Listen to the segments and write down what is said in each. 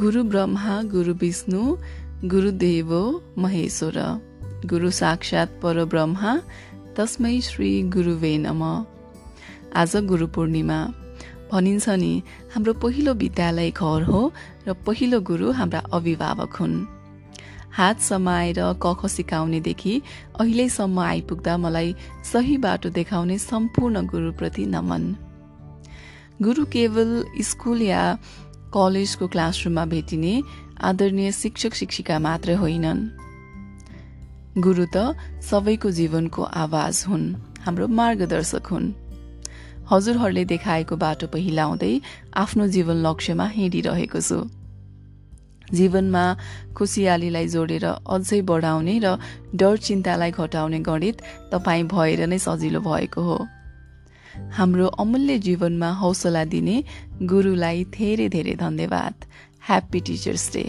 गुरु ब्रह्मा गुरु विष्णु गुरुदेव महेश्वर गुरु साक्षात् परब्रह्मा तस्मै श्री गुरुवे नम आज गुरु पूर्णिमा भनिन्छ नि हाम्रो पहिलो विद्यालय घर हो र पहिलो गुरु हाम्रा अभिभावक हुन्। हात समाएर कख सिकाउनेदेखि अहिलेसम्म आइपुग्दा मलाई सही बाटो देखाउने सम्पूर्ण गुरुप्रति नमन। गुरु केवल स्कुल या कलेजको क्लासरुममा भेटिने आदरणीय शिक्षक शिक्षिका मात्रै होइनन्। गुरु त सबैको जीवनको आवाज हुन् हाम्रो मार्गदर्शक हुन्। हजुरहरूले देखाएको बाटो पहिलाउँदै आफ्नो जीवन लक्ष्यमा हिँडिरहेको छु। जीवनमा खुसियालीलाई जोडेर अझै बढाउने र डर चिन्तालाई घटाउने गणित तपाईँ भएर नै सजिलो भएको हो। हाम्रो अमूल्य जीवनमा हौसला दिने गुरुलाई धेरै धेरै धन्यवाद। ह्याप्पी टिचर्स डे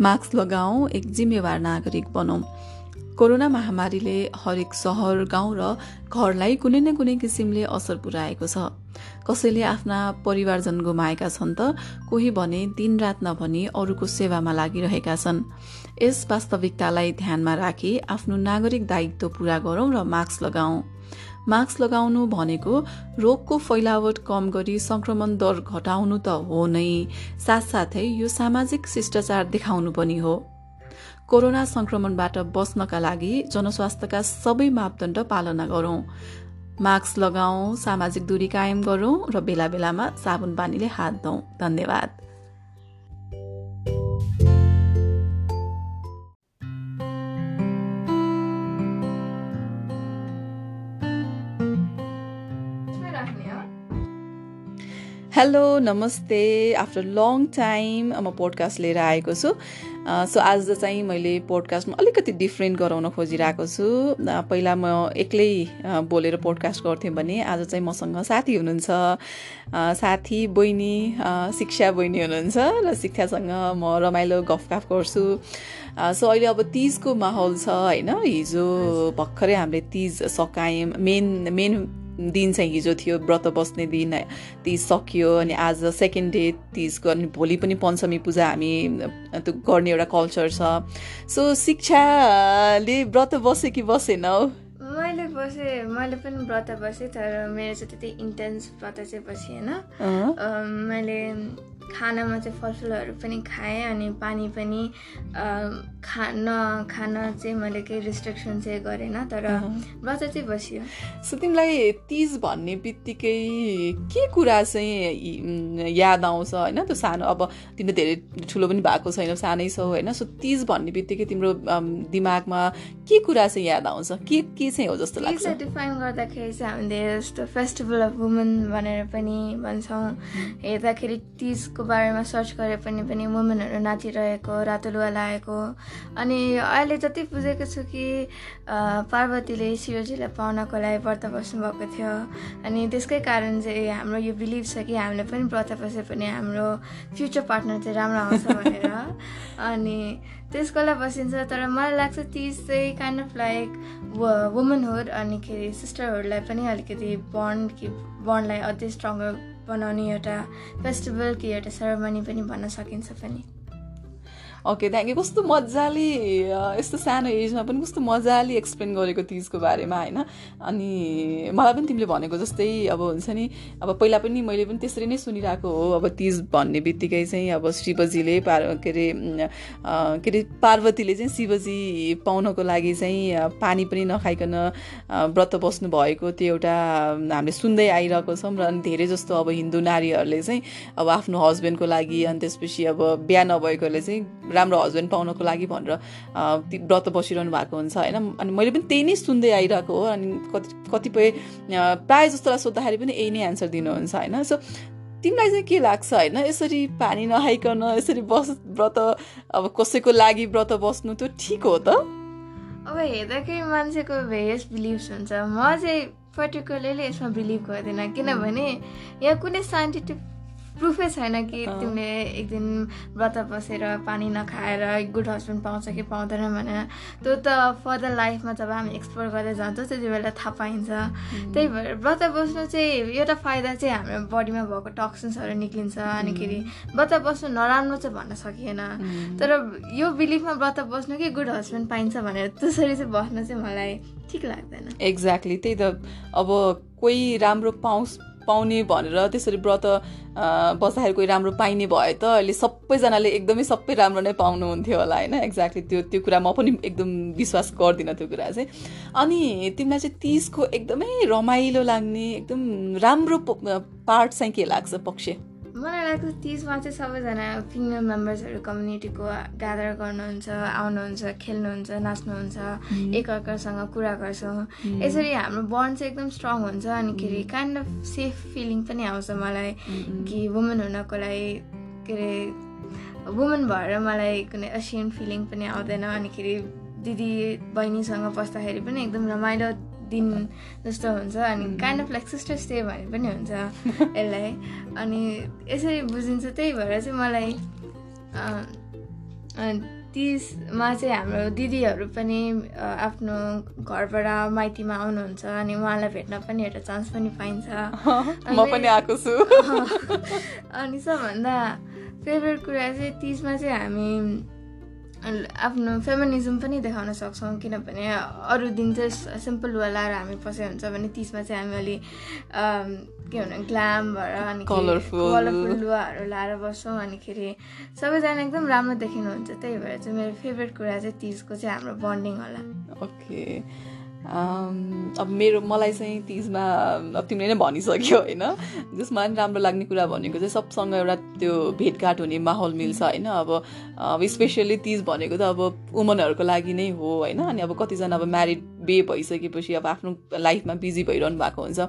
मास्क लगाऊ एक जिम्मेवार नागरिक बनौँ। कोरोना महामारीले हरेक सहर गाउँ र घरलाई कुनै न कुनै किसिमले असर पुर्याएको छ। कसैले आफ्ना परिवारजन गुमाएका छन् त कोही भने दिनरात नभनी अरूको सेवामा लागिरहेका छन्। यस वास्तविकतालाई ध्यानमा राखी आफ्नो नागरिक दायित्व पूरा गरौँ र मास्क लगाऊ। मास्क लगाउनु भनेको रोगको फैलावट कम गरी संक्रमण दर घटाउनु त हो नै साथसाथै यो सामाजिक शिष्टाचार देखाउनु पनि हो। कोरोना संक्रमणबाट बच्नका लागि जनस्वास्थ्यका सबै मापदण्ड पालना गरौं। मास्क लगाऊ सामाजिक दूरी कायम गरौं र बेला बेलामा साबुन पानीले हात धौँ धन्यवाद। हेलो नमस्ते। आफ्टर लङ टाइम म पोडकास्ट लिएर आएको छु। सो आज चाहिँ मैले पोडकास्टमा अलिकति डिफ्रेन्ट गराउन खोजिरहेको छु। पहिला म एक्लै बोलेर पोडकास्ट गर्थेँ भने आज चाहिँ मसँग साथी हुनुहुन्छ। साथी बहिनी शिक्षा बहिनी हुनुहुन्छ र शिक्षासँग म रमाइलो गफगाफ गर्छु। सो अहिले अब तिजको माहौल छ होइन? हिजो भर्खरै हामीले तिज सकायौँ। मेन मेन दिन चाहिँ हिजो थियो व्रत बस्ने दिन तिज सकियो अनि आज सेकेन्ड डे तिजको अनि भोलि पनि पञ्चमी पूजा हामी त्यो गर्ने एउटा कल्चर छ। सो शिक्षाले व्रत बसे कि बसेन हौ? मैले बसेँ मैले पनि व्रत बसेँ तर मेरो चाहिँ त्यति इन्टेन्स व्रत चाहिँ बसेन। मैले खानामा चाहिँ फलफुलहरू पनि खाएँ अनि पानी पनि खान खान चाहिँ मैले केही रिस्ट्रिक्सन चाहिँ गरेन तर व्रत चाहिँ बसियो। सो तिमीलाई तिज भन्ने बित्तिकै के कुरा चाहिँ याद आउँछ होइन? त्यो सानो अब तिम्रो धेरै ठुलो पनि भएको छैन सानै छौ होइन? सो तिज भन्ने बित्तिकै तिम्रो दिमागमा के कुरा चाहिँ याद आउँछ? के के चाहिँ हो जस्तो लाग्छ? डिफाइन गर्दाखेरि चाहिँ हामीले यस्तो फेस्टिभल अफ वुमेन भनेर पनि भन्छौँ। हेर्दाखेरि तिजको को बारेमा सर्च गरे पनि पनि वुमेनहरू नाचिरहेको रातो लुगा लगाएको अनि अहिले जति बुझेको छु कि पार्वतीले शिवजीलाई पाउनको लागि व्रत बस्नुभएको थियो। अनि त्यसकै कारण चाहिँ हाम्रो यो बिलिभ छ कि हामीले पनि व्रत बसे पनि हाम्रो फ्युचर पार्टनर चाहिँ राम्रो आउँछ भनेर। अनि त्यसको लागि बसिन्छ तर मलाई लाग्छ तिज चाहिँ काइन्ड अफ लाइक वुमनहुड अनिखेरि सिस्टरहरूलाई पनि अलिकति बन्ड कि बन्डलाई अझै स्ट्रङ्गर बनाउने एउटा फेस्टिभल कि एउटा सेरोमनी पनि भन्न सकिन्छ पनि। ओके यू कस्तो मजाले यस्तो सानो एजमा पनि कस्तो मजाले एक्सप्लेन गरेको तिजको बारेमा होइन? अनि मलाई पनि तिमीले भनेको जस्तै अब हुन्छ नि अब पहिला पनि मैले पनि त्यसरी नै सुनिरहेको हो अब तिज भन्ने बित्तिकै चाहिँ अब शिवजीले पार के अरे के अरे पार्वतीले चाहिँ शिवजी पाउनको लागि चाहिँ पानी पनि नखाइकन व्रत बस्नु भएको त्यो एउटा हामीले सुन्दै आइरहेको छौँ र अनि धेरै जस्तो अब हिन्दू नारीहरूले चाहिँ अब आफ्नो हस्बेन्डको लागि अनि त्यसपछि अब बिहा नभएकोले चाहिँ राम्रो हस्बेन्ड पाउनको लागि भनेर व्रत बसिरहनु भएको हुन्छ होइन? अनि मैले पनि त्यही नै सुन्दै आइरहेको हो अनि कति कतिपय प्रायः जस्तोलाई सोद्धाखेरि पनि यही नै एन्सर दिनुहुन्छ होइन? सो तिमीलाई चाहिँ के लाग्छ होइन? यसरी पानी नखाइकन यसरी बस व्रत अब कसैको लागि व्रत बस्नु त्यो ठिक हो त? अब हेर्दाखेरि मान्छेको भेरियस बिलिभ्स हुन्छ। म चाहिँ पर्टिकुलरली यसमा बिलिभ गर्दिनँ। किनभने यहाँ कुनै साइन्टिफिक प्रुफै छैन कि तिमीले एक दिन व्रत बसेर पानी नखाएर गुड हस्बेन्ड पाउँछ कि पाउँदैन भनेर। त्यो त फर्दर लाइफमा जब हामी एक्सप्लोर गर्दै जान्छौँ त्यति बेला थाहा पाइन्छ। त्यही भएर व्रत बस्नु चाहिँ एउटा फाइदा चाहिँ हाम्रो बडीमा भएको टक्सिन्सहरू निक्लिन्छ अनिखेरि व्रत बस्नु नराम्रो चाहिँ भन्न सकिएन। तर यो बिलिफमा व्रत बस्नु कि गुड हस्बेन्ड पाइन्छ भनेर त्यसरी चाहिँ बस्नु चाहिँ मलाई ठिक लाग्दैन। एक्ज्याक्टली त्यही त। अब कोही राम्रो पाउँछ पाउने भनेर त्यसरी व्रत बस्दाखेरि कोही राम्रो पाइने भए त अहिले सबैजनाले एकदमै सबै राम्रो नै पाउनुहुन्थ्यो होला होइन? एक्ज्याक्टली त्यो त्यो कुरा म पनि एकदम विश्वास गर्दिनँ त्यो कुरा चाहिँ। अनि तिमीलाई चाहिँ तिजको एकदमै रमाइलो लाग्ने एकदम राम्रो पार्ट चाहिँ के लाग्छ पक्ष मलाई लाग्छ तिजमा चाहिँ सबैजना फिमेल मेम्बर्सहरू कम्युनिटीको ग्यादर गर्नुहुन्छ आउनुहुन्छ खेल्नुहुन्छ नाच्नुहुन्छ एकअर्कासँग कुरा गर्छौँ। यसरी हाम्रो बन्ड चाहिँ एकदम स्ट्रङ हुन्छ अनिखेरि काइन्ड अफ सेफ फिलिङ पनि आउँछ मलाई कि वुमेन हुनको लागि के अरे वुमेन भएर मलाई कुनै असियन फिलिङ पनि आउँदैन अनिखेरि दिदी बहिनीसँग बस्दाखेरि पनि एकदम रमाइलो दिन जस्तो हुन्छ अनि kind of like sister stay भने पनि हुन्छ यसलाई। अनि यसरी बुझिन्छ त्यही भएर चाहिँ मलाई तिसमा चाहिँ हाम्रो दिदीहरू पनि आफ्नो घरबाट माइतीमा आउनुहुन्छ अनि उहाँलाई भेट्न पनि एउटा चान्स पनि पाइन्छ। म पनि आएको छु। अनि सबभन्दा फेभरेट कुरा चाहिँ तिसमा चाहिँ हामी आफ्नो फेमिनिजम पनि देखाउन सक्छौँ किनभने अरू दिन चाहिँ सिम्पल लाएर हामी पसेको हुन्छ भने तिसमा चाहिँ हामी अलिक के भन्नु ग्ल्याम भएर अनि कलरफुल लुगाहरू लाएर बस्छौँ अनिखेरि सबैजना एकदम राम्रो देखिनुहुन्छ। त्यही भएर चाहिँ मेरो फेभरेट कुरा चाहिँ तिजको चाहिँ हाम्रो बन्डिङ होला। ओके अब मेरो मलाई चाहिँ तिजमा अब तिमीले नै भनिसक्यो होइन। जसमा पनि राम्रो लाग्ने कुरा भनेको चाहिँ सबसँग एउटा त्यो भेटघाट हुने माहौल मिल्छ होइन। अब अब स्पेसल्ली तिज भनेको त अब वुमनहरूको लागि नै हो होइन। अनि अब कतिजना अब म्यारिड बे भइसकेपछि अब आफ्नो लाइफमा बिजी भइरहनु भएको हुन्छ।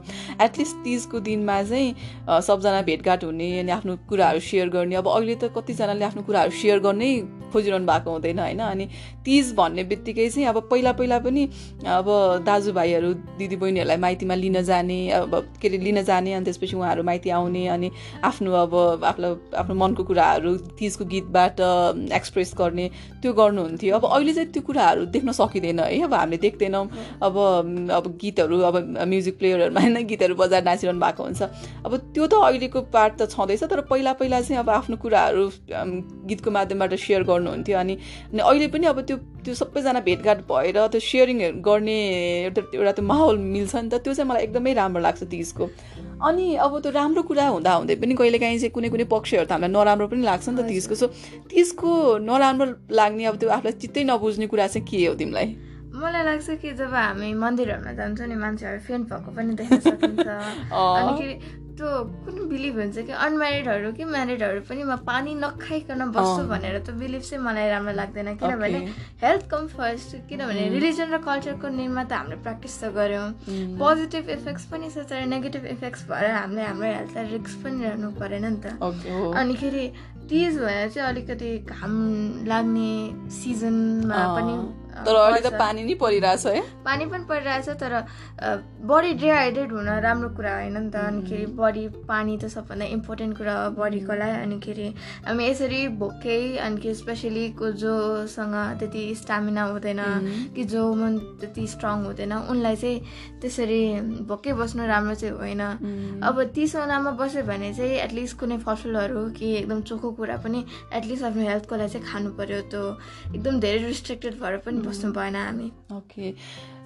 एटलिस्ट तिजको दिनमा चाहिँ सबजना भेटघाट हुने अनि आफ्नो कुराहरू सेयर गर्ने। अब अहिले त कतिजनाले आफ्नो कुराहरू सेयर गर्नै खोजिरहनु भएको हुँदैन होइन। अनि तिज भन्ने बित्तिकै चाहिँ अब पहिला पहिला पनि अब दाजुभाइहरू दिदीबहिनीहरूलाई माइतीमा लिन जाने अब के अरे लिन जाने अनि त्यसपछि उहाँहरू माइती आउने अनि आफ्नो अब आफूलाई आफ्नो मनको कुराहरू तिजको गीतबाट एक्सप्रेस गर्ने त्यो गर्नुहुन्थ्यो। अब अहिले चाहिँ त्यो कुराहरू देख्न सकिँदैन है अब हामीले देख्दैनौँ। अब अब गीतहरू अब म्युजिक प्लेयरहरूमा होइन गीतहरू बजाएर नाचिरहनु भएको हुन्छ। अब त्यो त अहिलेको पार्ट त छँदैछ तर पहिला पहिला चाहिँ अब आफ्नो कुराहरू गीतको माध्यमबाट सेयर गर्नुहुन्थ्यो। अनि अहिले पनि अब त्यो त्यो सबैजना भेटघाट भएर त्यो सेयरिङ गर्ने एउटा एउटा त्यो माहौल मिल्छ नि त त्यो चाहिँ मलाई एकदमै राम्रो लाग्छ तिजको अनि अब त्यो राम्रो कुरा हुँदा हुँदै पनि कहिलेकाहीँ चाहिँ कुनै कुनै पक्षहरू त हामीलाई नराम्रो पनि लाग्छ नि त तिजको सो तिजको नराम्रो लाग्ने अब त्यो आफूलाई चित्तै नबुझ्ने कुरा चाहिँ के हो तिमीलाई? मलाई लाग्छ कि जब हामी मन्दिरहरूमा जान्छौँ नि मान्छेहरू फेन्ट भएको पनि देख्न सकिन्छ। अनिखेरि त्यो कुन बिलिभ हुन्छ कि अनम्यारिडहरू कि म्यारिडहरू पनि म पानी नखाइकन बस्छु भनेर त बिलिभ चाहिँ मलाई राम्रो लाग्दैन। किनभने हेल्थ कम फर्स्ट किनभने रिलिजन र कल्चरको नेममा त हामीले प्र्याक्टिस त गऱ्यौँ। पोजिटिभ इफेक्ट्स पनि छ तर नेगेटिभ इफेक्ट्स भएर हामीले हाम्रो हेल्थलाई रिक्स पनि रहनु परेन नि त। अनिखेरि तिज भनेर चाहिँ अलिकति घाम लाग्ने सिजनमा पनि तर अहिले त पानी नै परिरहेछ है। पानी पनि परिरहेछ तर बडी डिहाइड्रेट हुन राम्रो कुरा होइन नि त। अनिखेरि बडी पानी त सबभन्दा इम्पोर्टेन्ट कुरा हो बडीको लागि अनिखेरि हामी यसरी भोकै अनि स्पेसली को जोसँग त्यति स्टामिना हुँदैन कि जो मन त्यति स्ट्रङ हुँदैन उनलाई चाहिँ त्यसरी भोकै बस्नु राम्रो चाहिँ होइन। अब तिसो नाममा बस्यो भने चाहिँ एटलिस्ट कुनै फलफुलहरू कि एकदम चोखो कुरा पनि एटलिस्ट आफ्नो हेल्थको लागि चाहिँ खानु पऱ्यो त्यो एकदम धेरै रिस्ट्रिक्टेड भएर पनि बस्नु भएन हामी। ओके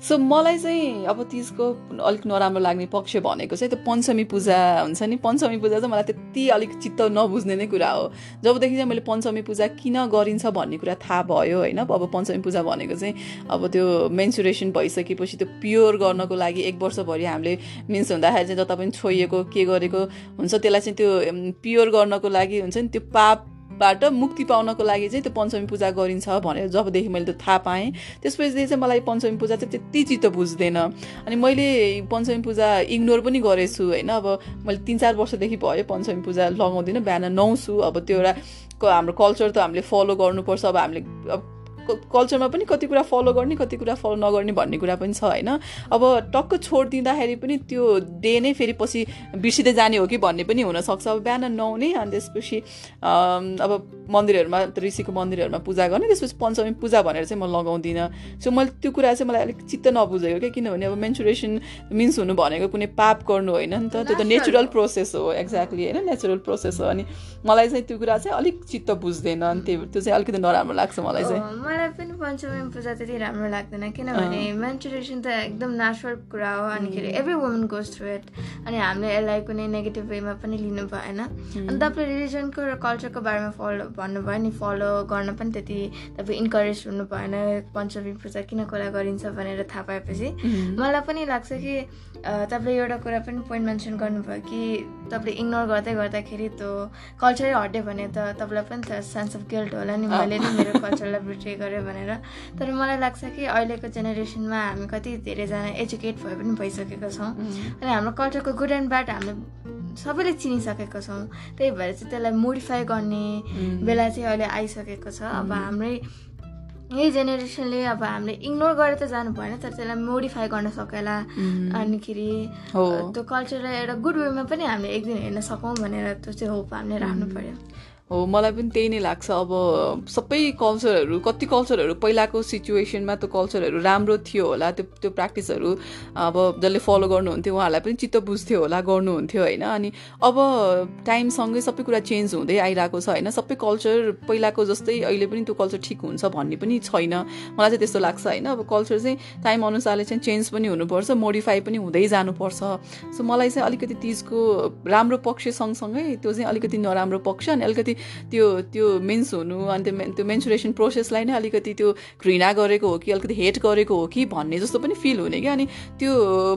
सो मलाई चाहिँ अब तिजको अलिक नराम्रो लाग्ने पक्ष भनेको चाहिँ त्यो पञ्चमी पूजा हुन्छ नि। पञ्चमी पूजा चाहिँ मलाई त्यति अलिक चित्त नबुझ्ने नै कुरा हो। जबदेखि चाहिँ मैले पञ्चमी पूजा किन गरिन्छ भन्ने कुरा थाहा भयो होइन? अब पञ्चमी पूजा भनेको चाहिँ अब त्यो मेन्सुरेसन भइसकेपछि त्यो प्योर गर्नको लागि एक वर्षभरि हामीले मिन्स हुँदाखेरि चाहिँ जता पनि छोइएको के गरेको हुन्छ त्यसलाई चाहिँ त्यो प्योर गर्नको लागि हुन्छ नि त्यो पाप बाट मुक्ति पाउनको लागि चाहिँ त्यो पञ्चमी पूजा गरिन्छ भनेर जबदेखि मैले त्यो थाहा पाएँ। त्यसपछि चाहिँ मलाई पञ्चमी पूजा चाहिँ त्यति चित्त बुझ्दैन। अनि मैले पञ्चमी पूजा इग्नोर पनि गरेछु होइन? अब मैले तिन चार वर्षदेखि भयो पञ्चमी पूजा लगाउँदिनँ बिहान नौछु अब त्यो एउटा हाम्रो कल्चर त हामीले फलो गर्नुपर्छ। अब हामीले कल्चरमा पनि कति कुरा फलो गर्ने कति कुरा फलो नगर्ने भन्ने कुरा पनि छ होइन? अब टक्क छोडिदिँदाखेरि पनि त्यो डे नै फेरि पछि बिर्सिँदै जाने हो कि भन्ने पनि हुनसक्छ। अब बिहान नुहाउने अनि त्यसपछि अब मन्दिरहरूमा ऋषिको मन्दिरहरूमा पूजा गर्ने त्यसपछि पञ्चमी पूजा भनेर चाहिँ म लगाउँदिनँ। सो मैले त्यो कुरा चाहिँ मलाई अलिक चित्त नबुझेको क्या किनभने अब मेन्सुरेसन मिन्स हुनु भनेको कुनै पाप गर्नु होइन नि त। त्यो त नेचुरल प्रोसेस हो एक्ज्याक्टली होइन नेचुरल प्रोसेस हो। अनि मलाई चाहिँ त्यो कुरा चाहिँ अलिक चित्त बुझ्दैन अनि त्यो त्यो चाहिँ अलिकति नराम्रो लाग्छ मलाई चाहिँ। मलाई पनि पञ्चमी पूजा त्यति राम्रो लाग्दैन किनभने मेन्सुरेसन त एकदम नेचुरल कुरा हो अनिखेरि every woman goes through it अनि हामीले यसलाई कुनै नेगेटिभ वेमा पनि लिनु भएन। अनि तपाईँले रिलिजनको र कल्चरको बारेमा फलो भन्नुभयो नि फलो गर्न पनि त्यति तपाईँ इन्करेज हुनु भएन पञ्चमी पूजा किन कुरा गरिन्छ भनेर थाहा पाएपछि। मलाई पनि लाग्छ कि तपाईँले एउटा कुरा पनि पोइन्ट मेन्सन गर्नुभयो कि तपाईँले इग्नोर गर्दै गर्दाखेरि त्यो कल्चरै हट्यो भने त तपाईँलाई पनि त सेन्स अफ गिल्ट होला नि। मैले नै मेरो कल्चरलाई बिट्रे गरेँ भनेर। तर मलाई लाग्छ कि अहिलेको जेनेरेसनमा हामी कति धेरैजना एजुकेट भए पनि भइसकेका छौँ। अनि हाम्रो कल्चरको गुड एन्ड ब्याड हामीले सबैले चिनिसकेको छौँ। त्यही भएर चाहिँ त्यसलाई मोडिफाई गर्ने बेला चाहिँ अहिले आइसकेको छ। अब हाम्रै यही जेनेरेसनले अब हामीले इग्नोर गरेर त जानु भएन तर त्यसलाई मोडिफाई गर्न सकेला। अनिखेरि त्यो कल्चरलाई एउटा गुड वेमा पनि हामीले एक दिन हेर्न सकौँ भनेर त्यो चाहिँ होप हामीले राख्नु पर्यो। हो मलाई पनि त्यही नै लाग्छ। अब सबै कल्चरहरू कति कल्चरहरू पहिलाको सिचुएसनमा त्यो कल्चरहरू राम्रो थियो होला। त्यो त्यो प्र्याक्टिसहरू अब जसले फलो गर्नुहुन्थ्यो उहाँहरूलाई पनि चित्त बुझ्थ्यो होला गर्नुहुन्थ्यो होइन। अनि अब टाइमसँगै सबै कुरा चेन्ज हुँदै आइरहेको छ होइन। सबै कल्चर पहिलाको जस्तै अहिले पनि त्यो कल्चर ठिक हुन्छ भन्ने पनि छैन। मलाई चाहिँ त्यस्तो लाग्छ होइन। अब कल्चर चाहिँ टाइम अनुसारले चाहिँ चेन्ज पनि हुनुपर्छ मोडिफाई पनि हुँदै जानुपर्छ। सो मलाई चाहिँ अलिकति तिजको राम्रो पक्ष सँगसँगै त्यो चाहिँ अलिकति नराम्रो पक्ष अनि अलिकति त्यो त्यो मेन्स हुनु अनि त्यो मेन्सुरेसन प्रोसेसलाई नै अलिकति त्यो घृणा गरेको हो कि अलिकति हेट गरेको हो कि भन्ने जस्तो पनि फिल हुने क्या। अनि त्यो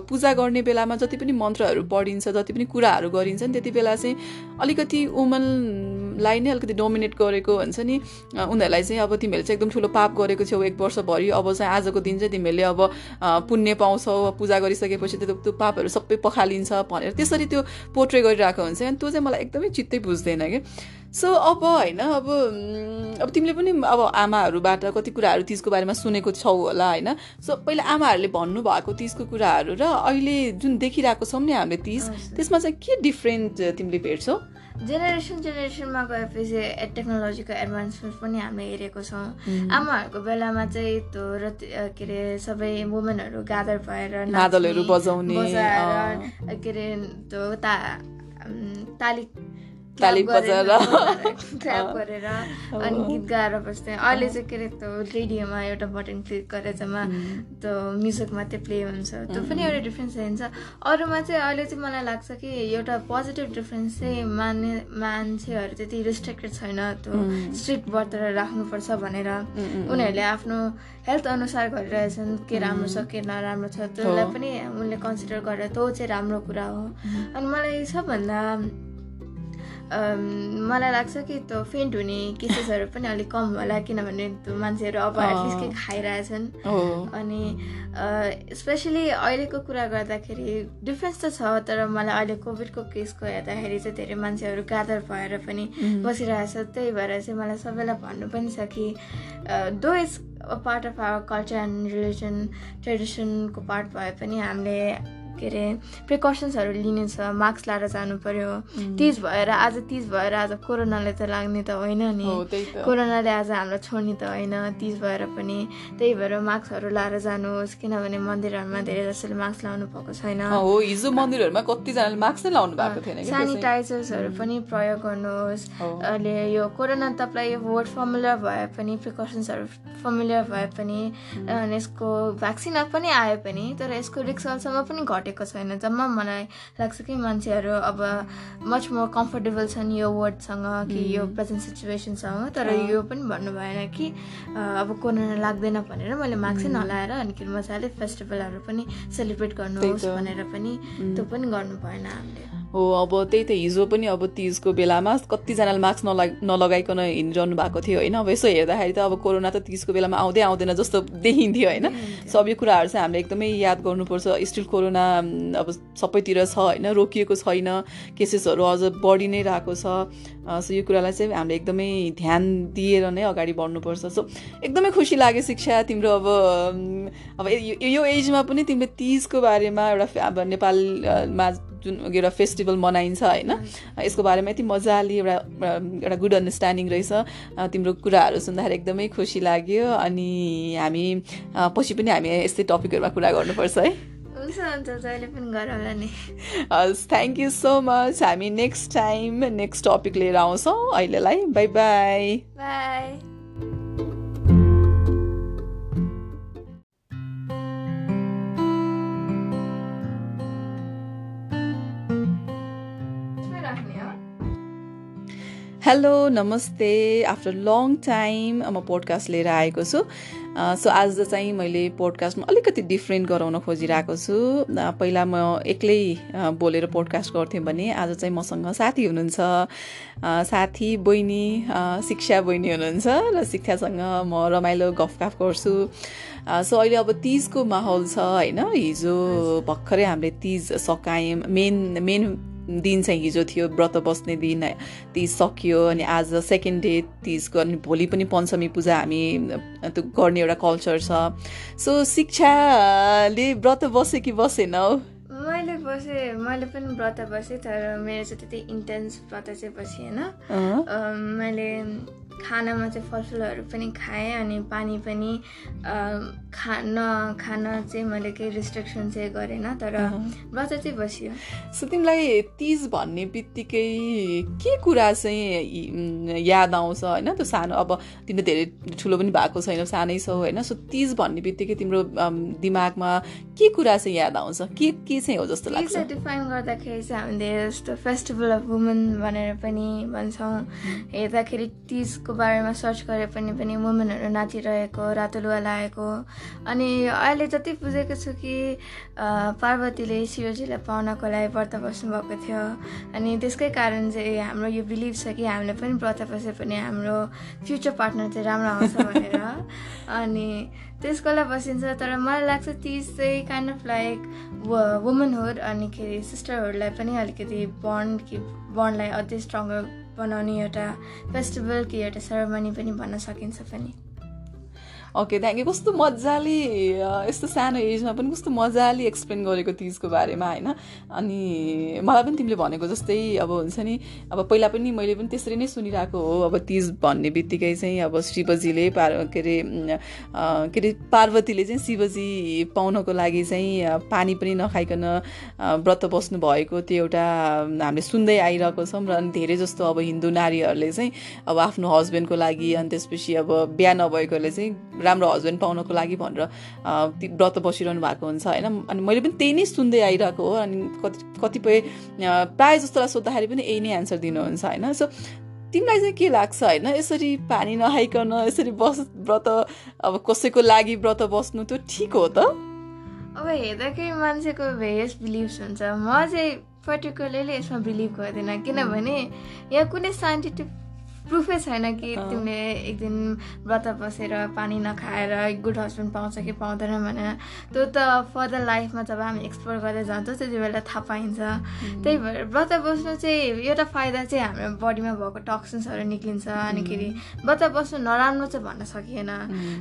पूजा गर्ने बेलामा जति पनि मन्त्रहरू पढिन्छ जति पनि कुराहरू गरिन्छ नि त्यति बेला चाहिँ अलिकति वुमनलाई नै अलिकति डोमिनेट गरेको हुन्छ नि। उनीहरूलाई चाहिँ अब तिमीहरूले चाहिँ एकदम ठुलो पाप गरेको छौ एक वर्षभरि अब चाहिँ आजको दिन चाहिँ तिमीहरूले अब पुण्य पाउँछौ पूजा गरिसकेपछि त्यो त्यो पापहरू सबै पखालिन्छ भनेर त्यसरी त्यो पोर्ट्रे गरिरहेको हुन्छ। अनि त्यो चाहिँ मलाई एकदमै चित्तै बुझ्दैन कि सो अब होइन अब अब तिमीले पनि अब आमाहरूबाट कति कुराहरू तिजको बारेमा सुनेको छौ होला होइन? सो पहिला आमाहरूले भन्नुभएको तिजको कुराहरू र अहिले जुन देखिरहेको छौँ नि हामीले तिज त्यसमा चाहिँ के डिफ्रेन्ट तिमीले भेट्छौ? जेनेरेसन जेनेरेसनमा गएपछि टेक्नोलोजीको एडभान्समेन्ट पनि हामीले हेरेको छौँ। आमाहरूको बेलामा चाहिँ त्यो र के अरे सबै वुमेनहरू गादर भएर नादलहरू बजाउने के अरे त्यो ता ताली ताली बजाएर ट्र्याप गरेर अनि गीत गाएर बस्थेँ अहिले चाहिँ के अरे त्यो रेडियोमा एउटा बटन क्लिक गरेर जम्मा त्यो म्युजिक मात्रै प्ले हुन्छ। त्यो पनि एउटा डिफ्रेन्स हुन्छ अरूमा चाहिँ अहिले चाहिँ मलाई लाग्छ कि एउटा पोजिटिभ डिफ्रेन्स चाहिँ मान्ने मान्छेहरू त्यति रिस्ट्रिक्टेड छैन। त्यो स्ट्रिक्ट बर्तेर राख्नुपर्छ भनेर। उनीहरूले आफ्नो हेल्थ अनुसार गरिरहेछन्। के राम्रो छ के नराम्रो छ। त्यसलाई पनि उनले कन्सिडर गरेर त्यो चाहिँ राम्रो कुरा हो। अनि मलाई सबभन्दा मलाई लाग्छ कि त्यो फेन्ट हुने केसेसहरू पनि अलिक कम होला किनभने त्यो मान्छेहरू अब एटलिस्ट के खाइरहेछन्। अनि स्पेसली अहिलेको कुरा गर्दाखेरि डिफ्रेन्स त छ तर मलाई अहिले कोभिडको केसको हेर्दाखेरि चाहिँ धेरै मान्छेहरू गादर भएर पनि बसिरहेछ। त्यही भएर चाहिँ मलाई सबैलाई भन्नु पनि छ कि though is part of our culture and religion ट्रेडिसनको part भए पनि हामीले के अरे प्रिकसन्सहरू लिने छ मास्क लाएर जानु पर्यो। तिज भएर आज तिज भएर आज कोरोनाले त लाग्ने त होइन नि। कोरोनाले आज हामीलाई छोड्ने त होइन। तिज भएर पनि त्यही भएर मास्कहरू लाएर जानुहोस् किनभने मन्दिरहरूमा धेरै जसोले मास्क लाउनु भएको छैन। हिजो मन्दिरहरूमा कतिजनाले मास्क नै लाउनु भएको थिएन सेनिटाइजर्सहरू पनि प्रयोग गर्नुहोस्। अहिले यो कोरोना तपाईँलाई यो वर्ड फर्मुलर भए पनि प्रिकसन्सहरू फर्मुलर भए पनि यसको भ्याक्सिन पनि आए पनि तर यसको रिक्सलसम्म पनि घट्यो घटेको छैन। जम्मा मलाई लाग्छ कि मान्छेहरू अब मच मोर कम्फर्टेबल छन् यो वर्डसँग कि यो प्रेजेन्ट सिचुएसनसँग तर यो पनि भन्नु भएन कि अब कोरोना लाग्दैन भनेर मैले मास्कै नलाएर अनि मजाले फेस्टिभलहरू पनि सेलिब्रेट गर्नुहोस् भनेर पनि त्यो पनि गर्नु भएन हामीले। हो अब त्यही त हिजो पनि अब तिजको बेलामा कतिजनाले मास्क नला नलगाइकन हिँडिरहनु भएको थियो होइन। अब यसो हेर्दाखेरि त अब कोरोना त तिजको बेलामा आउँदै आउँदैन जस्तो देखिन्थ्यो होइन। सबै यो कुराहरू चाहिँ हामीले एकदमै याद गर्नुपर्छ। स्टिल कोरोना अब सबैतिर छ होइन रोकिएको छैन। केसेसहरू अझ बढी नै रहेको छ। सो यो कुरालाई चाहिँ हामीले एकदमै ध्यान दिएर नै अगाडि बढ्नुपर्छ। सो एकदमै खुसी लाग्यो शिक्षा तिम्रो अब अब यो एजमा पनि तिमीले तिजको बारेमा एउटा अब नेपालमा जुन एउटा फेस्टिभल मनाइन्छ होइन? यसको बारेमा यति मजाले एउटा एउटा गुड अन्डरस्ट्यान्डिङ रहेछ। तिम्रो कुराहरू सुन्दाखेरि एकदमै खुसी लाग्यो अनि हामी पछि पनि हामी यस्तै टपिकहरूमा कुरा गर्नुपर्छ है? हस् थ्याङ्क यू सो मच हामी नेक्स्ट टाइम नेक्स्ट टपिक लिएर आउँछौँ अहिलेलाई। बाई बाई बाई हेलो नमस्ते। आफ्टर लङ टाइम म पोडकास्ट लिएर आएको छु। सो आज चाहिँ मैले पोडकास्टमा अलिकति डिफ्रेन्ट गराउन खोजिरहेको छु। पहिला म एक्लै बोलेर पोडकास्ट गर्थेँ भने आज चाहिँ मसँग साथी हुनुहुन्छ। साथी बहिनी शिक्षा बहिनी हुनुहुन्छ र शिक्षासँग म रमाइलो गफकाफ गर्छु। सो अहिले अब तिजको माहौल छ होइन? हिजो भर्खरै हामीले तिज सकायौँ। मेन मेन दिन चाहिँ हिजो थियो व्रत बस्ने दिन तिज सकियो अनि आज सेकेन्ड डे तिजको अनि भोलि पनि पञ्चमी पूजा हामी त्यो गर्ने एउटा कल्चर छ। सो शिक्षाले व्रत बसे कि बसेन हौ? मैले बसेँ मैले पनि व्रत बसेँ तर मेरो चाहिँ त्यति इन्टेन्स व्रत चाहिँ बसेँ होइन मैले खानामा चाहिँ फलफुलहरू पनि खाएँ अनि पानी पनि खान खान चाहिँ मैले केही रिस्ट्रिक्सन चाहिँ गरेन तर व्रत चाहिँ बसियो। सो तिमीलाई तिज भन्ने बित्तिकै के कुरा चाहिँ याद आउँछ होइन? त्यो सानो अब तिम्रो धेरै ठुलो पनि भएको छैन सानै छौ होइन? सो तिज भन्ने बित्तिकै तिम्रो दिमागमा के कुरा चाहिँ याद आउँछ? के के चाहिँ हो जस्तो लाग्छ? डिफाइन गर्दाखेरि चाहिँ हामीले यस्तो फेस्टिभल अफ वुमन भनेर पनि भन्छौँ। हेर्दाखेरि तिजको बारेमा सर्च गरे पनि पनि वुमेनहरू नाचिरहेको रातो लुगा लगाएको अनि अहिले जति बुझेको छु कि पार्वतीले शिवजीलाई पाउनको लागि व्रत बस्नुभएको थियो। अनि त्यसकै कारण चाहिँ हाम्रो यो बिलिभ छ कि हामीले पनि व्रत बसे पनि हाम्रो फ्युचर पार्टनर चाहिँ राम्रो आउँछ भनेर। अनि त्यसको लागि बसिन्छ तर मलाई लाग्छ तिज चाहिँ काइन्ड अफ लाइक वुमनहुड अनिखेरि सिस्टरहरूलाई पनि अलिकति बन्ड कि बन्डलाई अझै स्ट्रङ्गर बनाउने एउटा फेस्टिभल कि एउटा सेरोमनी पनि भन्न सकिन्छ पनि। ओके थ्याङ्क यू कस्तो मजाले यस्तो सानो एजमा पनि कस्तो मजाले एक्सप्लेन गरेको तिजको बारेमा होइन? अनि मलाई पनि तिमीले भनेको जस्तै अब हुन्छ नि अब पहिला पनि मैले पनि त्यसरी नै सुनिरहेको हो अब तिज भन्ने बित्तिकै चाहिँ अब शिवजीले पार के अरे के अरे पार्वतीले चाहिँ शिवजी पाउनको लागि चाहिँ पानी पनि नखाइकन व्रत बस्नु भएको त्यो एउटा हामीले सुन्दै आइरहेको छौँ र अनि धेरै जस्तो अब हिन्दू नारीहरूले चाहिँ अब आफ्नो हस्बेन्डको लागि अनि त्यसपछि अब बिहा नभएकोले चाहिँ राम्रो हस्बेन्ड पाउनको लागि भनेर व्रत बसिरहनु भएको हुन्छ होइन? अनि मैले पनि त्यही नै सुन्दै आइरहेको हो अनि कति कतिपय प्रायः जस्तोलाई सोद्धाखेरि पनि यही नै एन्सर दिनुहुन्छ होइन? सो तिमीलाई चाहिँ के लाग्छ होइन? यसरी पानी नखाइकन यसरी बस व्रत अब कसैको लागि व्रत बस्नु त्यो ठिक हो त? अब हेर्दाखेरि मान्छेको भेरियस बिलिभ्स हुन्छ। म चाहिँ पर्टिकुलरली यसमा बिलिभ गर्दिनँ। किनभने यहाँ कुनै साइन्टिफिक प्रुफै छैन कि तिमीले एक दिन व्रत बसेर पानी नखाएर गुड हस्बेन्ड पाउँछ कि पाउँदैन भनेर त्यो त फर्दर लाइफमा जब हामी एक्सप्लोर गर्दै जान्छौँ त्यति बेला थाहा पाइन्छ। त्यही भएर व्रत बस्नु चाहिँ एउटा फाइदा चाहिँ हाम्रो बडीमा भएको टक्सिन्सहरू निक्लिन्छ अनिखेरि व्रत बस्नु नराम्रो चाहिँ भन्न सकिएन।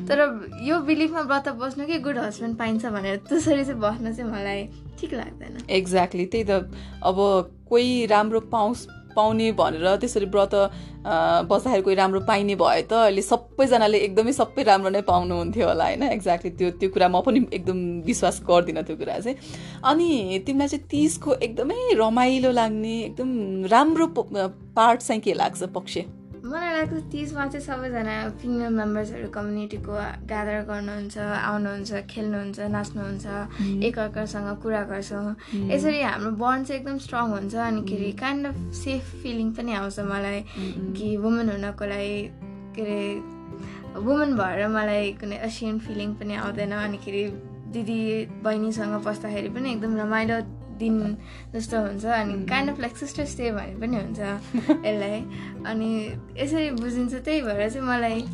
तर यो बिलिफमा व्रत बस्नु कि गुड हस्बेन्ड पाइन्छ भनेर त्यसरी चाहिँ बस्नु चाहिँ मलाई ठिक लाग्दैन। एक्ज्याक्टली त्यही त। अब कोही राम्रो पाउँछ पाउने भनेर त्यसरी व्रत बस्दाखेरि कोही राम्रो पाइने भए त अहिले सबैजनाले एकदमै सबै राम्रो नै पाउनुहुन्थ्यो होला होइन? एक्ज्याक्टली त्यो त्यो कुरा म पनि एकदम विश्वास गर्दिनँ त्यो कुरा चाहिँ। अनि तिमीलाई चाहिँ तिजको एकदमै रमाइलो लाग्ने एकदम राम्रो पार्ट चाहिँ के लाग्छ पक्ष मलाई लाग्छ तिजमा चाहिँ सबैजना फिमेल मेम्बर्सहरू कम्युनिटीको ग्यादर गर्नुहुन्छ आउनुहुन्छ खेल्नुहुन्छ नाच्नुहुन्छ एकअर्कासँग कुरा गर्छौँ। यसरी हाम्रो बन्ड चाहिँ एकदम स्ट्रङ हुन्छ अनिखेरि काइन्ड अफ सेफ फिलिङ पनि आउँछ मलाई कि वुमेन हुनको लागि के अरे वुमेन भएर मलाई कुनै असियन फिलिङ पनि आउँदैन अनिखेरि दिदी बहिनीसँग बस्दाखेरि पनि एकदम रमाइलो दिन जस्तो हुन्छ अनि kind of like sisters day भने पनि हुन्छ यसलाई। अनि यसरी बुझिन्छ त्यही भएर चाहिँ मलाई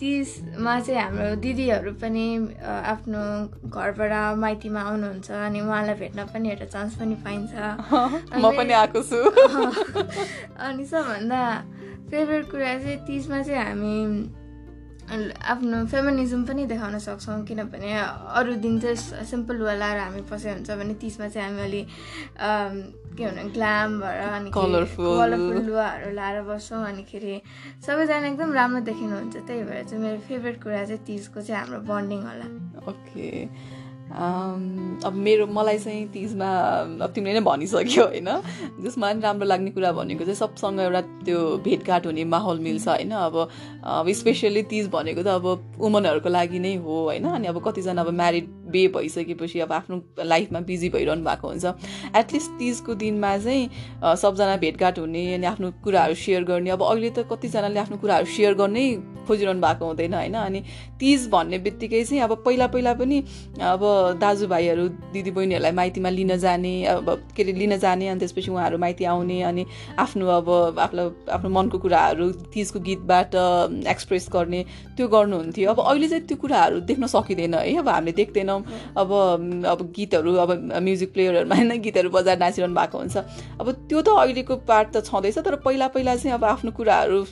तिसमा चाहिँ हाम्रो दिदीहरू पनि आफ्नो घरबाट माइतीमा आउनुहुन्छ अनि उहाँलाई भेट्न पनि एउटा चान्स पनि पाइन्छ। म पनि आएको छु। अनि सबभन्दा फेभरेट कुरा चाहिँ तिसमा चाहिँ हामी आफ्नो फेमिनिजम पनि देखाउन सक्छौँ किनभने अरू दिन चाहिँ सिम्पल लाएर हामी पसेको हुन्छ भने तिसमा चाहिँ हामी अलिक के भन्नु ग्ल्याम भएर अनि कलरफुल लुगाहरू लाएर बस्छौँ अनिखेरि सबैजना एकदम राम्रो देखिनुहुन्छ। त्यही भएर चाहिँ मेरो फेभरेट कुरा चाहिँ तिजको चाहिँ हाम्रो बन्डिङ होला। ओके अब मेरो मलाई चाहिँ तिजमा अब तिमीले नै भनिसक्यो होइन? जसमा राम्रो लाग्ने कुरा भनेको चाहिँ सबसँग एउटा त्यो भेटघाट हुने माहौल मिल्छ होइन? अब अब स्पेसियल्ली तिज भनेको त अब वुमनहरूको लागि नै हो होइन? अनि अब कतिजना अब म्यारिड बे भइसकेपछि अब आफ्नो लाइफमा बिजी भइरहनु भएको हुन्छ। एटलिस्ट तिजको दिनमा चाहिँ सबजना भेटघाट हुने अनि आफ्नो कुराहरू सेयर गर्ने। अब अहिले त कतिजनाले आफ्नो कुराहरू सेयर गर्नै खोजिरहनु भएको हुँदैन होइन? अनि तिज भन्ने बित्तिकै चाहिँ अब पहिला पहिला पनि अब दाजुभाइहरू दिदीबहिनीहरूलाई माइतीमा लिन जाने अब के अरे लिन जाने अनि त्यसपछि उहाँहरू माइती आउने अनि आफ्नो अब आफ्नो आफ्नो मनको कुराहरू तिजको गीतबाट एक्सप्रेस गर्ने त्यो गर्नुहुन्थ्यो। अब अहिले चाहिँ त्यो कुराहरू देख्न सकिँदैन है? अब हामीले देख्दैनौँ। अब अब गीतहरू अब म्युजिक प्लेयरहरूमा होइन? गीतहरू बजाएर नाचिरहनु भएको हुन्छ। अब त्यो त अहिलेको पार्ट त छँदैछ तर पहिला पहिला चाहिँ अब आफ्नो कुराहरू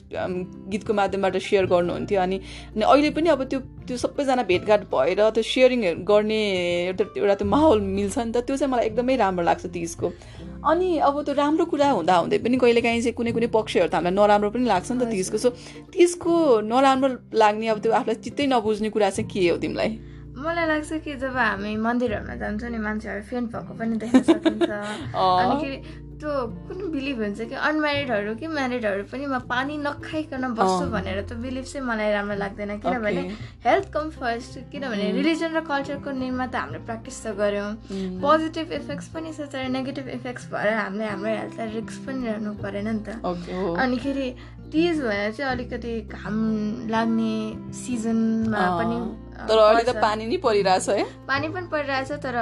गीतको माध्यमबाट सेयर गर्नुहुन्थ्यो अनि अहिले पनि अब त्यो त्यो सबैजना भेटघाट भएर त्यो सेयरिङहरू गर्ने एउटा एउटा त्यो माहौल मिल्छ नि त त्यो चाहिँ मलाई एकदमै राम्रो लाग्छ तिजको अनि अब त्यो राम्रो कुरा हुँदा हुँदै पनि कहिलेकाहीँ चाहिँ कुनै कुनै पक्षहरू त हामीलाई नराम्रो पनि लाग्छ नि त तिजको सो तिजको नराम्रो लाग्ने अब त्यो आफूलाई चित्तै नबुझ्ने कुरा चाहिँ के हो तिमीलाई? मलाई लाग्छ कि जब हामी मन्दिरहरूमा जान्छौँ नि मान्छेहरू फेन्ट भएको पनि देख्न सकिन्छ। अनिखेरि त्यो कुन बिलिभ हुन्छ कि अनम्यारिडहरू कि म्यारिडहरू पनि म पानी नखाइकन बस्छु भनेर त बिलिभ चाहिँ मलाई राम्रो लाग्दैन। किनभने हेल्थ कम फर्स्ट किनभने रिलिजन र कल्चरको नेममा त हामीले प्र्याक्टिस त गऱ्यौँ। पोजिटिभ इफेक्ट्स पनि छ तर नेगेटिभ इफेक्ट्स भएर हामीले हाम्रो हेल्थलाई रिक्स पनि रहनु परेन नि त। अनिखेरि तिज भनेर चाहिँ अलिकति घाम लाग्ने सिजनमा पनि तर अहिले त पानी नै परिरहेछ है। पानी पनि परिरहेछ तर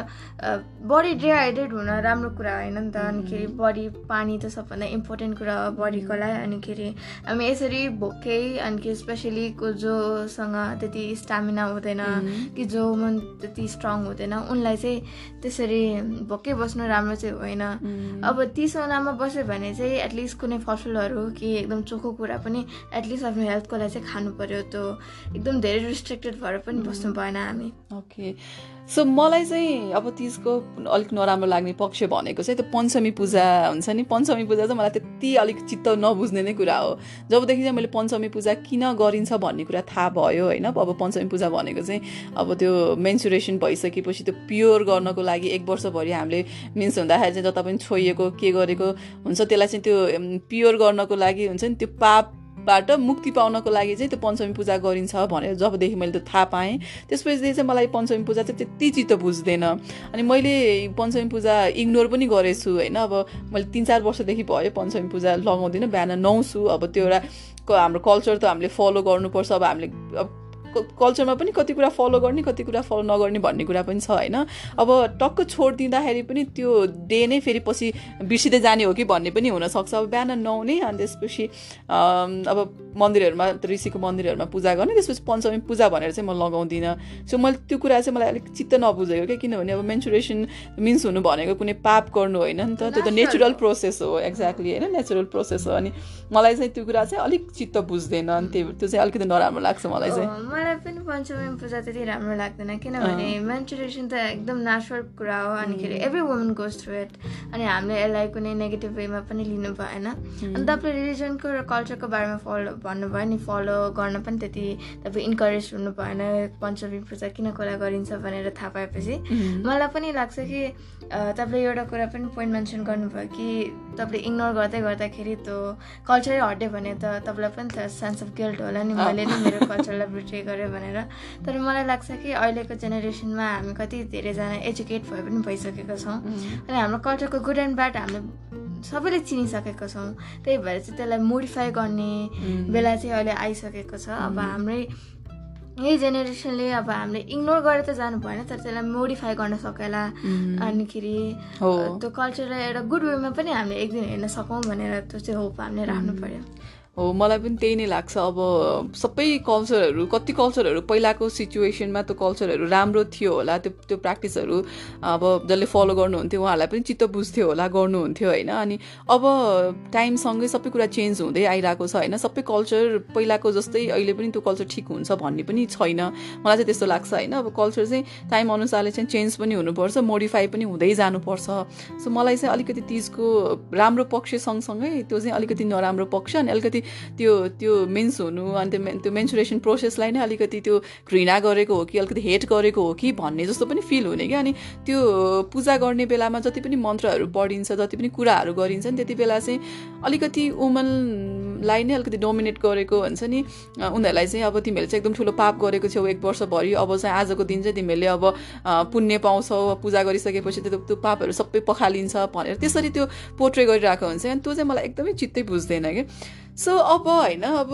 बडी डिहाइड्रेट हुन राम्रो कुरा होइन नि त। अनिखेरि बडी पानी त सबभन्दा इम्पोर्टेन्ट कुरा हो बडीको लागि अनिखेरि हामी यसरी भोकै अनि स्पेसली को जोसँग त्यति स्टामिना हुँदैन कि जो मन त्यति स्ट्रङ हुँदैन उनलाई चाहिँ त्यसरी भोकै बस्नु राम्रो चाहिँ होइन। अब तिसवटामा बस्यो भने चाहिँ एटलिस्ट कुनै फलफुलहरू कि एकदम चोखो कुरा पनि एटलिस्ट आफ्नो हेल्थको लागि चाहिँ खानु पऱ्यो त्यो एकदम धेरै रिस्ट्रिक्टेड भएर पनि बस्नु भएन हामी। ओके। सो मलाई चाहिँ अब तिजको अलिक नराम्रो लाग्ने पक्ष भनेको चाहिँ त्यो पञ्चमी पूजा हुन्छ नि। पञ्चमी पूजा चाहिँ मलाई त्यति अलिक चित्त नबुझ्ने नै कुरा हो। जबदेखि चाहिँ मैले पञ्चमी पूजा किन गरिन्छ भन्ने कुरा थाहा भयो होइन? अब पञ्चमी पूजा भनेको चाहिँ अब त्यो मेन्सुरेसन भइसकेपछि त्यो प्योर गर्नको लागि एक वर्षभरि हामीले मिन्स हुँदाखेरि चाहिँ जता पनि छोइएको के गरेको हुन्छ त्यसलाई चाहिँ त्यो प्योर गर्नको लागि हुन्छ नि त्यो पाप बाट मुक्ति पाउनको लागि चाहिँ त्यो पञ्चमी पूजा गरिन्छ भनेर जबदेखि मैले त्यो थाहा पाएँ। त्यसपछि चाहिँ मलाई पञ्चमी पूजा चाहिँ त्यति चित्त बुझ्दैन। अनि मैले पञ्चमी पूजा इग्नोर पनि गरेछु होइन? अब मैले तिन चार वर्षदेखि भयो पञ्चमी पूजा लगाउँदिनँ बिहान नुहाउँछु। अब त्यो एउटा हाम्रो कल्चर त हामीले फलो गर्नुपर्छ। अब हामीले कल्चरमा पनि कति कुरा फलो गर्ने कति कुरा फलो नगर्ने भन्ने कुरा पनि छ होइन? अब टक्क छोडिदिँदाखेरि पनि त्यो डे नै फेरि पछि बिर्सिँदै जाने हो कि भन्ने पनि हुनसक्छ। अब बिहान नुहाउने अनि त्यसपछि अब मन्दिरहरूमा ऋषिको मन्दिरहरूमा पूजा गर्ने त्यसपछि पञ्चमी पूजा भनेर चाहिँ म लगाउँदिनँ। सो मैले त्यो कुरा चाहिँ मलाई अलिक चित्त नबुझेको क्या किनभने अब मेन्सुरेसन मिन्स हुनु भनेको कुनै पाप गर्नु होइन नि त। त्यो त नेचुरल प्रोसेस हो एक्ज्याक्टली होइन? नेचुरल प्रोसेस हो अनि मलाई चाहिँ त्यो कुरा चाहिँ अलिक चित्त बुझ्दैन अनि त्यो त्यो चाहिँ अलिकति नराम्रो लाग्छ मलाई चाहिँ। मलाई पनि पञ्चमी पूजा त्यति राम्रो लाग्दैन किनभने मेन्चुरेसन त एकदम नेचुरल कुरा हो अनिखेरि every woman goes through it अनि हामीले यसलाई कुनै नेगेटिभ वेमा पनि लिनु भएन। अनि तपाईँले रिलिजनको र कल्चरको बारेमा फलो भन्नुभयो नि फलो गर्न पनि त्यति तपाईँ इन्करेज हुनु भएन पञ्चमी पूजा किन कसलाई गरिन्छ भनेर थाहा पाएपछि। मलाई पनि लाग्छ कि तपाईँले एउटा कुरा पनि पोइन्ट मेन्सन गर्नुभयो कि तपाईँले इग्नोर गर्दै गर्दाखेरि त्यो कल्चरै हट्यो भने त तपाईँलाई पनि त सेन्स अफ गिल्ट होला नि। मैले नै मेरो कल्चरलाई बिट्रे गरेँ भनेर। तर मलाई लाग्छ कि अहिलेको जेनेरेसनमा हामी कति धेरैजना एजुकेट भए पनि भइसकेको छौँ। अनि हाम्रो कल्चरको गुड एन्ड ब्याड हामीले सबैले चिनिसकेको छौँ। त्यही भएर चाहिँ त्यसलाई मोडिफाई गर्ने बेला चाहिँ अहिले आइसकेको छ। अब हाम्रै यही जेनेरेसनले अब हामीले इग्नोर गरेर त जानु भएन तर त्यसलाई मोडिफाई गर्न सकेला। अनिखेरि त्यो कल्चरलाई एउटा गुड वेमा पनि हामीले एक दिन हेर्न सकौँ भनेर त्यो चाहिँ होप हामीले राख्नु पर्यो। हो मलाई पनि त्यही नै लाग्छ। अब सबै कल्चरहरू कति कल्चरहरू पहिलाको सिचुएसनमा त्यो कल्चरहरू राम्रो थियो होला त्यो त्यो प्र्याक्टिसहरू अब जसले फलो गर्नुहुन्थ्यो उहाँहरूलाई पनि चित्त बुझ्थ्यो होला गर्नुहुन्थ्यो होइन। अनि अब टाइमसँगै सबै कुरा चेन्ज हुँदै आइरहेको छ होइन। सबै कल्चर पहिलाको जस्तै अहिले पनि त्यो कल्चर ठिक हुन्छ भन्ने पनि छैन। मलाई चाहिँ त्यस्तो लाग्छ होइन। अब कल्चर चाहिँ टाइम अनुसारले चाहिँ चेन्ज पनि हुनुपर्छ मोडिफाई पनि हुँदै जानुपर्छ। सो मलाई चाहिँ अलिकति तिजको राम्रो पक्ष सँगसँगै त्यो चाहिँ अलिकति नराम्रो पक्ष अनि अलिकति त्यो त्यो मेन्स हुनु अनि त्यो मेन्सुरेसन प्रोसेसलाई नै अलिकति त्यो घृणा गरेको हो कि अलिकति हेट गरेको हो कि भन्ने जस्तो पनि फिल हुने क्या। अनि त्यो पूजा गर्ने बेलामा जति पनि मन्त्रहरू पढिन्छ जति पनि कुराहरू गरिन्छ नि त्यति बेला चाहिँ अलिकति वुमनलाई नै अलिकति डोमिनेट गरेको हुन्छ नि। उनीहरूलाई चाहिँ अब तिमीहरूले चाहिँ एकदम ठुलो पाप गरेको छौ एक वर्षभरि अब चाहिँ आजको दिन चाहिँ तिमीहरूले अब पुण्य पाउँछौ पूजा गरिसकेपछि त्यो त्यो पापहरू सबै पखालिन्छ भनेर त्यसरी त्यो पोर्ट्रे गरिरहेको हुन्छ। अनि त्यो चाहिँ मलाई एकदमै चित्तै बुझ्दैन कि सो अब होइन अब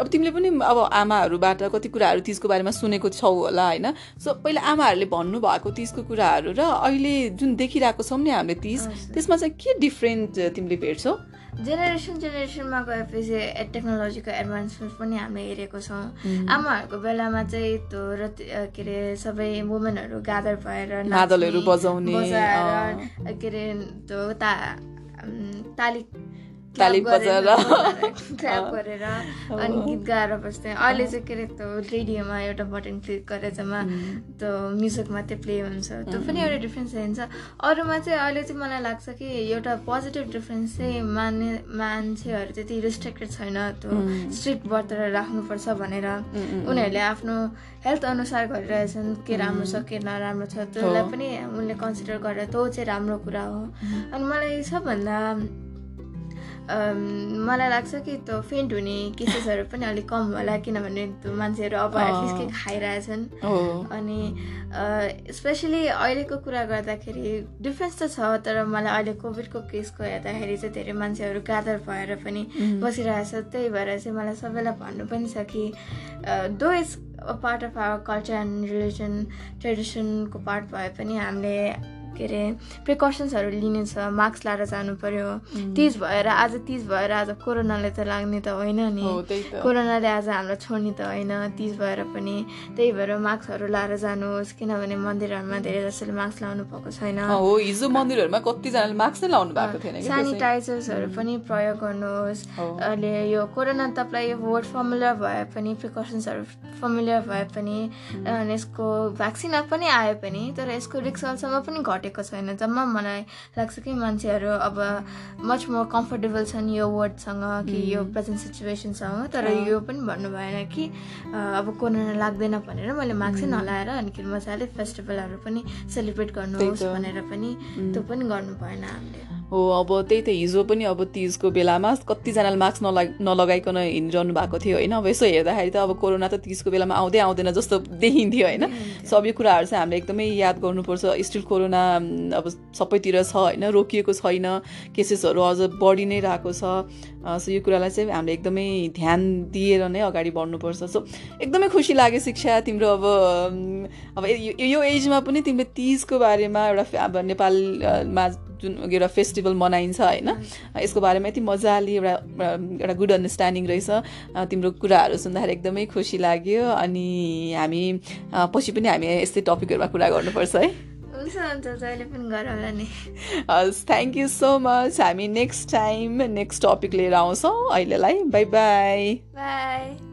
अब तिमीले पनि अब आमाहरूबाट कति कुराहरू तिजको बारेमा सुनेको छौ होला होइन? सो पहिला आमाहरूले भन्नुभएको तिजको कुराहरू र अहिले जुन देखिरहेको छौँ नि हामीले तिज त्यसमा चाहिँ के डिफ्रेन्ट तिमीले भेट्छौ? जेनेरेसन जेनेरेसनमा गएपछि टेक्नोलोजीको एडभान्समेन्ट पनि हामीले हेरेको छौँ। आमाहरूको बेलामा चाहिँ त्यो र के अरे सबै वुमेनहरू गादर भएर नादलहरू बजाउने के अरे त्यो ता ताली ताली बजाएर ट्र्याप गरेर अनि गीत गाएर बस्थेँ। अहिले चाहिँ के अरे त्यो रेडियोमा एउटा बटन क्लिक गरेर चाहिँ त्यो म्युजिक मात्रै प्ले हुन्छ। त्यो पनि एउटा डिफ्रेन्स हुन्छ। अरूमा चाहिँ अहिले चाहिँ मलाई लाग्छ कि एउटा पोजिटिभ डिफ्रेन्स चाहिँ मान्ने मान्छेहरू त्यति रिस्ट्रिक्टेड छैन। त्यो स्ट्रिक्ट व्रत राख्नुपर्छ भनेर। उनीहरूले आफ्नो हेल्थ अनुसार गरिरहेछन् के राम्रो छ के नराम्रो छ। त्यसलाई पनि उनले कन्सिडर गरेर त्यो चाहिँ राम्रो कुरा हो। अनि मलाई सबभन्दा मलाई लाग्छ कि त्यो फेन्ट हुने केसेसहरू पनि अलिक कम होला किनभने त्यो मान्छेहरू अब एटलिस्ट के खाइरहेछन्। अनि स्पेसली अहिलेको कुरा गर्दाखेरि डिफ्रेन्स त छ तर मलाई अहिले कोभिडको केसको हेर्दाखेरि चाहिँ धेरै मान्छेहरू गादर भएर पनि बसिरहेछ। त्यही भएर चाहिँ मलाई सबैलाई भन्नु पनि छ कि though is part of our culture and religion ट्रेडिसनको part भए पनि हामीले के अरे प्रिकसन्सहरू लिने छ मास्क लाएर जानु पर्यो। तिज भएर आज तिज भएर आज कोरोनाले त लाग्ने त होइन नि। कोरोनाले आज हामीलाई छोड्ने त होइन तिज भएर पनि। त्यही भएर मास्कहरू लाएर जानुहोस् किनभने मन्दिरहरूमा धेरै जसोले मास्क लाउनु भएको छैन। हिजो मन्दिरहरूमा कतिजनाले मास्क नै लाउनु भएको थिएन सेनिटाइजर्सहरू पनि प्रयोग गर्नुहोस्। अहिले यो कोरोना तपाईँलाई यो वर्ड फर्मुलर भए पनि प्रिकसन्सहरू फर्मुलर भए पनि यसको भ्याक्सिन पनि आयो पनि तर यसको रिक्सलसम्म पनि घट्यो घटेको छैन। जम्मा मलाई लाग्छ कि मान्छेहरू अब मच मोर कम्फर्टेबल छन् यो वर्डसँग कि यो प्रेजेन्ट सिचुएसनसँग तर यो पनि भन्नु भएन कि अब कोरोना लाग्दैन भनेर मैले मास्कै नलाएर अनि मजाले फेस्टिभलहरू पनि सेलिब्रेट गर्नुहोस् भनेर पनि त्यो पनि गर्नु भएन हामीले। हो अब त्यही त हिजो पनि अब तिजको बेलामा कतिजनाले मास्क नला नलगाइकन हिँडिरहनु भएको थियो होइन। अब यसो हेर्दाखेरि त अब कोरोना त तिजको बेलामा आउँदै आउँदैन जस्तो देखिन्थ्यो होइन। सो अब यो कुराहरू चाहिँ हामीले एकदमै याद गर्नुपर्छ। स्टिल कोरोना अब सबैतिर छ होइन रोकिएको छैन। केसेसहरू अझ बढी नै रहेको छ। सो यो कुरालाई चाहिँ हामीले एकदमै ध्यान दिएर नै अगाडि बढ्नुपर्छ। सो एकदमै खुसी लाग्यो शिक्षा तिम्रो अब अब यो एजमा पनि तिमीले तिजको बारेमा एउटा अब नेपालमा जुन एउटा फेस्टिभल मनाइन्छ होइन? यसको बारेमा यति मजाले एउटा एउटा गुड अन्डरस्ट्यान्डिङ रहेछ। तिम्रो कुराहरू सुन्दाखेरि एकदमै खुसी लाग्यो अनि हामी पछि पनि हामी यस्तै टपिकहरूमा कुरा गर्नुपर्छ है? हस् थ्याङ्क यू सो मच हामी नेक्स्ट टाइम नेक्स्ट टपिक लिएर आउँछौँ अहिलेलाई। Bye bye by